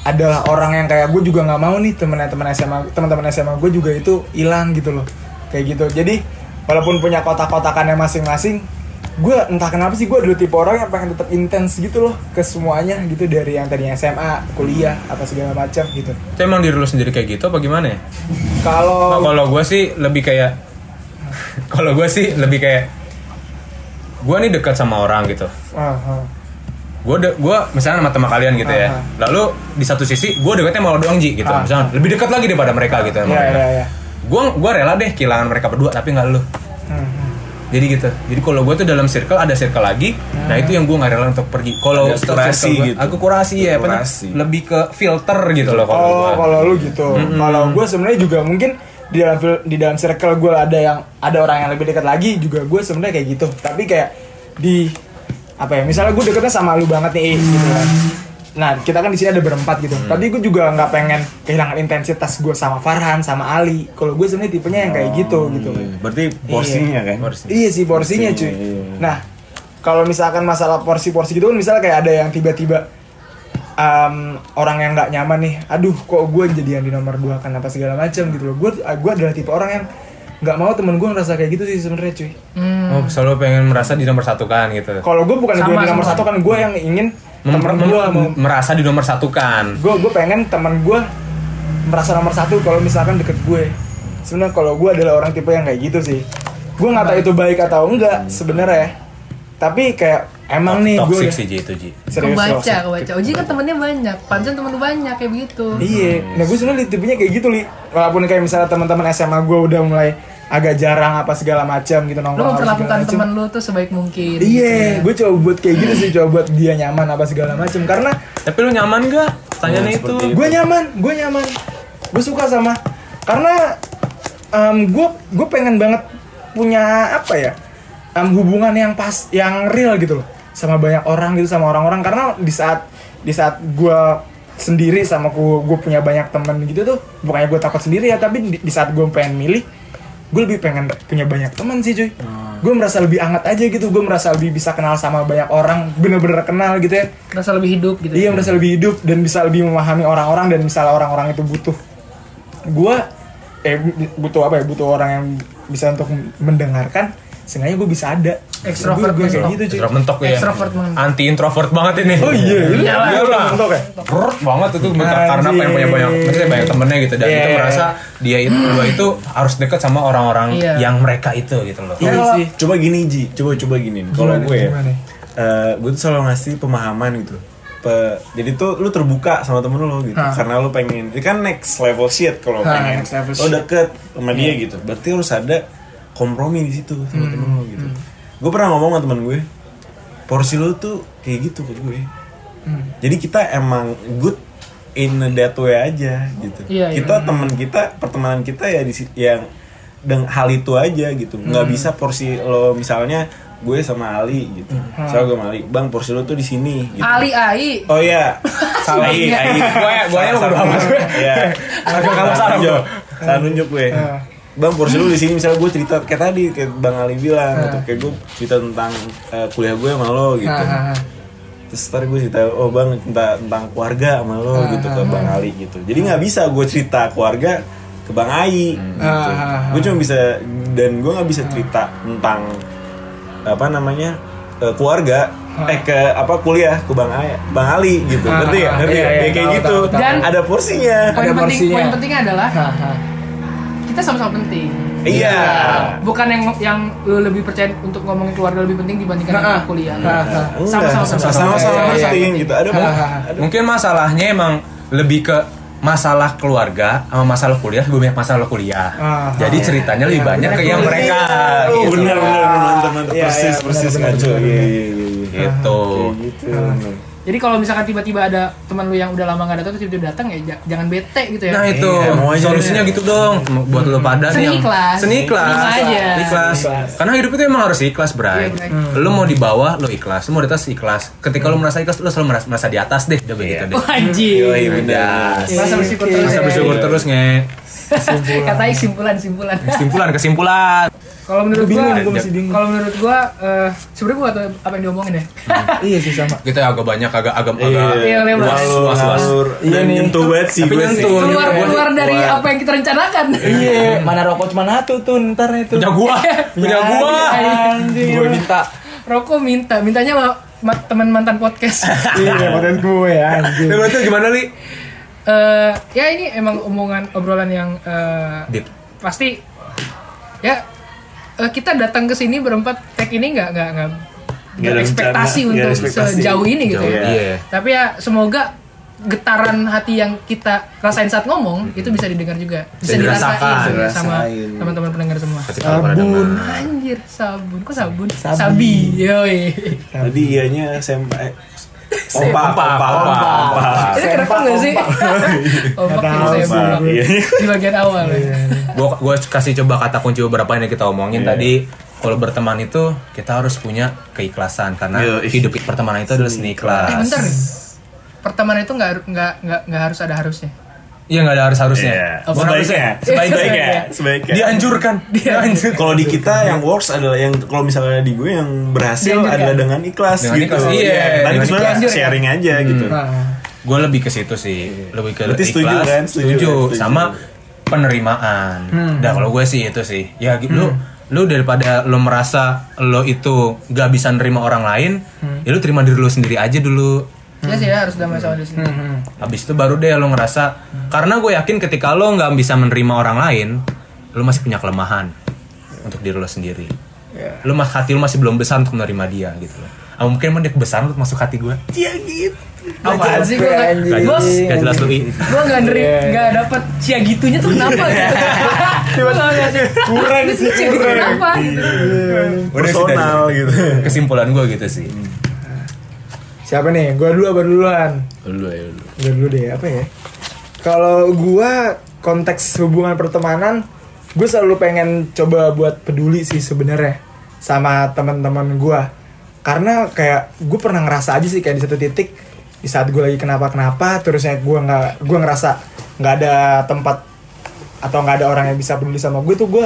adalah orang yang kayak gue juga nggak mau nih teman-teman SMA teman-teman SMA gue juga itu hilang gitu loh. Kayak gitu. Jadi walaupun punya kotak-kotakannya masing-masing gue entah kenapa sih gue dulu tipe orang yang pengen tetap intens gitu loh ke semuanya gitu dari yang tadinya SMA kuliah apa segala macam gitu. Itu emang diri lu sendiri kayak gitu apa gimana ya? kalau Nah, kalau gue sih lebih kayak kalau gue sih lebih kayak gue nih dekat sama orang gitu Ah, ah. gue de gue misalnya sama teman kalian gitu ya Aha. lalu di satu sisi gue dekatnya sama lo doang ji gitu Ah. misalnya lebih dekat lagi daripada mereka gitu sama Iya, mereka iya, iya. gue gue rela deh kehilangan mereka berdua tapi nggak lu Hmm, hmm. jadi gitu jadi kalau gue tuh dalam circle ada circle lagi nah itu yang gue nggak rela untuk pergi kalau kurasi gua- gitu. aku kurasi ya? Kurasi. lebih ke filter gitu loh kalau Oh, kalau lu gitu. Kalau gue sebenarnya juga mungkin di dalam di dalam circle gue ada yang ada orang yang lebih dekat lagi juga gue sebenarnya kayak gitu. Tapi kayak di apa ya? Misalnya gue deketnya sama lu banget nih, Is, gitu kan. Nah, kita kan di sini ada berempat gitu. Tapi gue juga nggak pengen kehilangan intensitas gue sama Farhan, sama Ali. Kalau gue sebenarnya tipenya yang kayak gitu gitu. Iya, Berarti porsinya kan. Iya sih porsinya cuy. Porsinya, iya. Nah, kalau misalkan masalah porsi-porsi gitu kan misalnya kayak ada yang tiba-tiba em, orang yang nggak nyaman nih, aduh kok gue jadian di nomor dua kan apa segala macam gitu loh. Gue gue adalah tipe orang yang nggak mau temen gue ngerasa kayak gitu sih sebenarnya cuy. Hmm. oh selalu pengen merasa di nomor satu kan gitu Kalau gue bukan gue di nomor sama. satu kan gue yang ingin Mem- temen gue mau merasa di nomor satu kan gue gue pengen teman gue merasa nomor satu kalau misalkan deket gue sebenarnya kalau gue adalah orang tipe yang kayak gitu sih gue nggak tahu itu baik atau enggak sebenarnya tapi kayak emang nih gue sih Ji, itu Ji. Serius kebaca kebaca Uji kan temennya banyak. Pancan temen lu banyak kayak begitu iya. Nah gue sebenarnya tipenya kayak gitu li. Walaupun kayak misalnya teman-teman SMA gue udah mulai agak jarang apa segala macam gitu lu nongkrong segala memperlakukan temen lu tuh sebaik mungkin iya gue coba buat kayak gitu sih coba buat dia nyaman apa segala macam karena tapi lu nyaman gak tanyanya Ya, itu seperti gue nyaman gue nyaman. Gue suka sama. Karena gue gue pengen banget punya apa ya em, hubungan yang pas yang real gitu loh sama banyak orang gitu sama orang-orang. Karena di saat di saat gue sendiri sama gue gue punya banyak temen gitu tuh bukannya gue takut sendiri ya tapi di, di saat gue pengen milih gue lebih pengen punya banyak teman sih cuy. Gue merasa lebih hangat aja gitu gue merasa lebih bisa kenal sama banyak orang bener-bener kenal gitu ya. Rasa lebih hidup gitu Iya merasa lebih hidup dan bisa lebih memahami orang-orang dan misalnya orang-orang itu butuh. Gua eh bu- butuh apa ya? Butuh orang yang bisa untuk mendengarkan sengaja gue bisa ada Extrovert gue kayak gitu cuy Extrovert mentok ya Extrovert anti introvert banget ini oh iya iya Iyalah. iya lah mentok ya banget itu mentok karena pengen punya banyak maksudnya banyak temennya gitu dan Iya. itu merasa dia itu gua itu harus deket sama orang-orang Iya. yang mereka itu gitu loh Iya Coba- sih. Coba gini Ji, coba coba gini. Kalau gue ya, eh, gue tuh selalu ngasih pemahaman gitu. Pe- jadi tuh lu terbuka sama temen lu gitu, Hah. karena lu pengen, ini kan next level shit kalau pengen. next level Lo shit. Iya. deket sama dia gitu, berarti harus ada kompromi di situ sama Hmm, temen lu gitu. Gue pernah ngomong sama temen gue, porsi lu tuh kayak gitu ke gue. Hmm. Jadi kita emang good in that way aja gitu. Iya, iya. kita teman kita pertemanan kita ya di si- yang dengan hal itu aja gitu. Nggak Hmm. bisa porsi lo misalnya gue sama Ali gitu. Hmm. Misalnya gue sama Ali, bang porsi lo tuh di sini. Gitu. Ali Ai Oh iya, salah Ai, Ai. Gue gue yang udah amat gue. Iya. Agak kamu salah nunjuk, salah nunjuk gue. Ah. Bang porsi lu di sini misalnya gue cerita kayak tadi kayak Bang Ali bilang Ah. gitu kayak gue cerita tentang eh, kuliah gue sama lo gitu. Ah, ah, ah. Terus ntar gue cerita, oh bang tentang, tentang keluarga sama lo Ah, gitu ke Bang Ali gitu Jadi nggak bisa gue cerita keluarga ke Bang Ai gitu. Gue cuma bisa, dan gue nggak bisa cerita tentang apa namanya eh, keluarga eh ke apa kuliah ke Bang Ai, Bang Ali gitu ngerti ya ngerti ya kayak tahu, gitu tahu, tahu. Dan- ada porsinya poin Ada penting porsinya. poin pentingnya adalah Ah, ah. Kita sama-sama penting. Iya. Bukan yang yang lu lebih percaya untuk ngomongin keluarga lebih penting dibandingkan Ah, ah. kuliah. Ah, ah. Sama-sama sama-sama Iya, iya, penting. Gitu. Ada Ah, ah. ada mungkin masalahnya emang lebih ke masalah keluarga sama masalah kuliah lebih banyak masalah kuliah. Ah, jadi ceritanya lebih Iya, banyak ke yang mereka Oh gitu. benar benar benar mantap mantap. Iya, persis iya, persis ngaco. Iya iya iya iya. Gitu. gitu. Benar. Jadi kalau misalkan tiba-tiba ada teman lu yang udah lama gak datang terus tiba-tiba datang ya jangan bete gitu ya. Nah itu Iya, mau aja solusinya deh. gitu dong buat lo pada Seni nih yang ikhlas. seni ikhlas, Terima aja. ikhlas. Karena hidup itu emang harus ikhlas, Bray. Iya, Bray. Lu mau di bawah lo ikhlas, lu mau di atas ikhlas. Ketika lu merasa ikhlas, lu selalu merasa, merasa di atas deh, udah begitu deh. Wah, anjing. Yoi, bener. Merasa bersyukur terus. Masa ya. bersyukur terus nge Katanya simpulan simpulan. kesimpulan kesimpulan. Kalau menurut bingung, gua, gue masih bingung. kalau menurut gua eh, sebenarnya gua gak tahu apa yang diomongin ya. iya sih sama. Kita agak banyak agak agak agak Iya, lebar. luas luas luas. Ngalur. Iya Dan nih. nyentuh banget sih Tapi gue sih. nyentuh. keluar Iya. keluar dari apa yang kita rencanakan. Iya, mana rokok cuma satu tuh ntar itu. Punya gua, punya gua. Gua minta. Rokok minta, mintanya sama ma- teman mantan podcast. Iya, podcast gue anjing. Lu berarti gimana, Li? Eh, ya ini emang omongan obrolan yang eh, Deep. pasti ya eh, kita datang ke sini berempat tag ini nggak nggak nggak ekspektasi rencana, ada untuk ekspektasi. sejauh ini gitu Jauh, ya. iya. Tapi ya semoga getaran hati yang kita rasain saat ngomong itu bisa didengar juga, bisa, Bisa dirasakan, dirasain gitu sama dirasain. teman-teman pendengar semua. Sabun. Anjir, sabun. Kok sabun? Sabi. Sabi. Yoi. Tadi ianya SMP. Opa, Opa, opa, opa, opa, opa. Sih? Oh, Nggak sih. bilang. Iya. Di bagian awal ya. Gua gua kasih coba kata kunci beberapa yang kita omongin Iya. tadi. Kalau berteman itu kita harus punya keikhlasan karena hidup pertemanan itu adalah seni ikhlas. Eh bentar nih. Pertemanan itu nggak nggak nggak nggak harus ada harusnya. Iya nggak ada harus harusnya. Iya. Apa Sebaiknya, sebaiknya, sebaiknya. Dianjurkan. Dianjurkan. Kalau di kita yang works adalah yang kalau misalnya di gue yang berhasil Dianjurkan. adalah dengan ikhlas Dengan gitu. ikhlas, iya. Tadi sebenarnya sharing aja gitu. Nah, Gue lebih ke situ sih, lebih ke Berarti setuju ikhlas, kan? Setuju setuju, kan? Setuju. sama penerimaan. Hmm. Nah kalau gue sih itu sih, ya gitu. Lu lu daripada lo merasa lo itu gak bisa nerima orang lain, Hmm. ya lu terima diri lu sendiri aja dulu. Iya sih ya harus damai sama diri sendiri. Hmm. Habis itu baru deh lo ngerasa, karena gue yakin ketika lo nggak bisa menerima orang lain, lo masih punya kelemahan untuk diri lo sendiri. Ya. Lo mas hati lo masih belum besar untuk menerima dia gitu. Ah, mungkin emang dia kebesaran untuk masuk hati gue. Iya gitu. Apaan sih gue. Gak jelas, gak jelas lu I. gue nggak neri Iya. nggak dapet cia gitunya tuh kenapa gitu. Kurang sih, kurang. kenapa gitu. Personal gitu. Kesimpulan gue gitu sih. Siapa nih? Gua dulu apa duluan? Dulu ya dulu. Gua dulu deh, apa ya? Kalau gua konteks hubungan pertemanan, gue selalu pengen coba buat peduli sih sebenarnya sama teman-teman gua. Karena kayak gue pernah ngerasa aja sih kayak di satu titik di saat gue lagi kenapa-kenapa, terusnya gue nggak gue ngerasa nggak ada tempat atau nggak ada orang yang bisa peduli sama gue tuh gue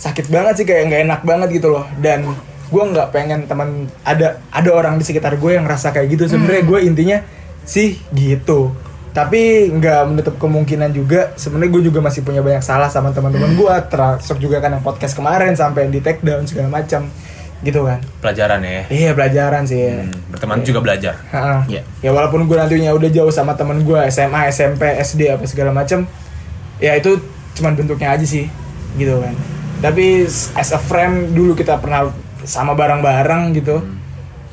sakit banget sih kayak nggak enak banget gitu loh dan gue nggak pengen teman ada ada orang di sekitar gue yang ngerasa kayak gitu sebenarnya gue intinya sih gitu tapi nggak menutup kemungkinan juga sebenarnya gue juga masih punya banyak salah sama teman-teman gue termasuk juga kan yang podcast kemarin sampai yang di take down segala macam gitu kan Pelajaran ya. iya pelajaran sih ya. Hmm, berteman juga belajar. Ha-ha. Iya. Ya walaupun gue nantinya udah jauh sama temen gue SMA, SMP, SD apa segala macem, ya itu cuman bentuknya aja sih, gitu kan. Tapi as a friend dulu kita pernah sama bareng-bareng gitu.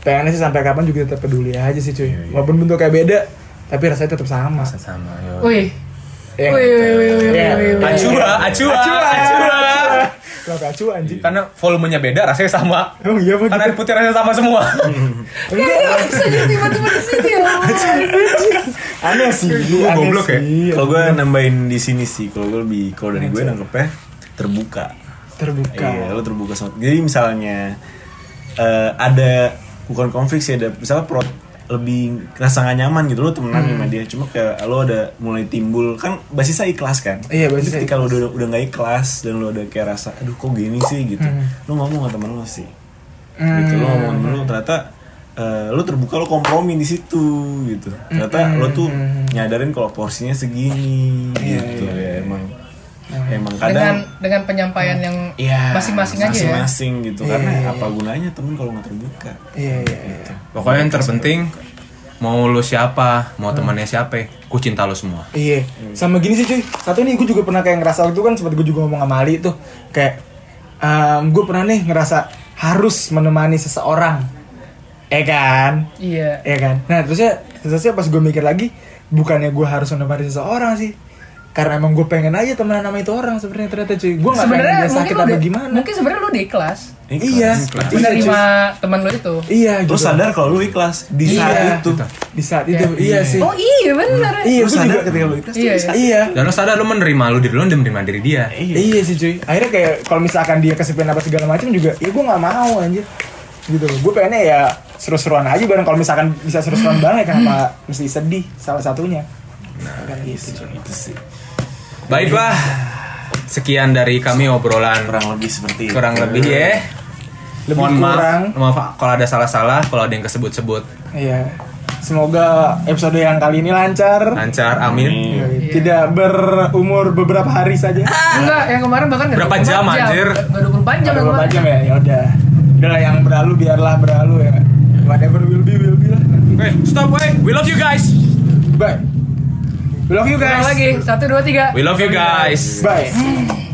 Pengennya sih sampai kapan juga tetap peduli aja sih cuy. Walaupun bentuknya beda, tapi rasanya tetap sama. Sama. yo. Wih. Ya, Wih, wih, wih, wih, Ya. wih, wih. Acua, acua, Acua. acua. Kenapa acu anjing? Karena volumenya beda, rasanya sama. Oh iya Karena air putih rasanya sama semua. Kayaknya bisa jadi tiba-tiba di sini ya. Aneh sih, Lu aneh goblok ya? Kalau gue nambahin di sini sih, kalau gue lebih kalau dari gue nangkepnya terbuka. Terbuka. Iya, lo terbuka sama. Jadi misalnya eh, ada bukan konflik sih ada misalnya pro lebih rasa gak nyaman gitu lo temenan sama dia. Cuma kayak lo ada mulai timbul kan basisnya ikhlas kan? Iya, Jadi basisnya ketika lo udah udah gak ikhlas dan lo udah kayak rasa aduh kok gini sih? gitu. Lo ngomong sama temen lo sih. Gitu lo ngomong sama temen lo ternyata eh, lo terbuka lo kompromi di situ gitu. Ternyata lo tuh nyadarin kalau porsinya segini gitu ya emang emang Dengan kadang dengan penyampaian yang Iya, masing-masing aja ya. masing-masing gitu Iya, karena iya, apa gunanya temen kalau nggak terbuka Iya, iya, iya. Pokoknya yang terpenting mau lu siapa, mau temannya siapa, ku cinta lu semua. Iya, sama gini sih cuy. Satu nih gue juga pernah kayak ngerasa waktu itu kan sempat gue juga ngomong sama Ali tuh kayak gue pernah nih ngerasa harus menemani seseorang, ya kan? Iya. Ya kan. Nah terusnya terusnya pas gue mikir lagi bukannya gue harus menemani seseorang sih, karena emang gue pengen aja temenan sama itu orang sebenarnya ternyata cuy gue nggak pengen sebenarnya dia mungkin sakit lu apa di- gimana mungkin sebenarnya lu di kelas iya menerima teman lu itu iya Lo gitu. sadar kalau lu ikhlas di saat Iya. itu. di saat itu iya sih oh iya benar iya Lu sadar juga ketika lu ikhlas Iya, bisa. iya Dan lo sadar lo menerima lu diri lo dan menerima diri dia. Iya sih cuy. Akhirnya kayak kalau misalkan dia kesepian apa segala macam juga, ya gue nggak mau anjir. Gitu loh. Gue pengennya ya seru-seruan aja bareng kalau misalkan bisa seru-seruan banget kenapa mesti sedih salah satunya. Nah, gitu cuy. Itu sih. Baiklah. Sekian dari kami obrolan Kurang lebih seperti itu. kurang lebih ya. Lebih Mohon maaf, kurang. maaf kalau ada salah-salah, kalau ada yang kesebut-sebut Iya. Semoga episode yang kali ini lancar. lancar, amin. Iya, Tidak berumur beberapa hari saja. enggak yang kemarin bahkan Berapa 24 jam, anjir? nggak 24 jam Berapa kemarin jam ya? Ya udah. Udahlah yang berlalu biarlah berlalu ya. Whatever will be will be lah. nanti. Wait, stop, wait. We love you guys. Bye. We love you guys. lagi satu dua tiga We love you guys. Bye.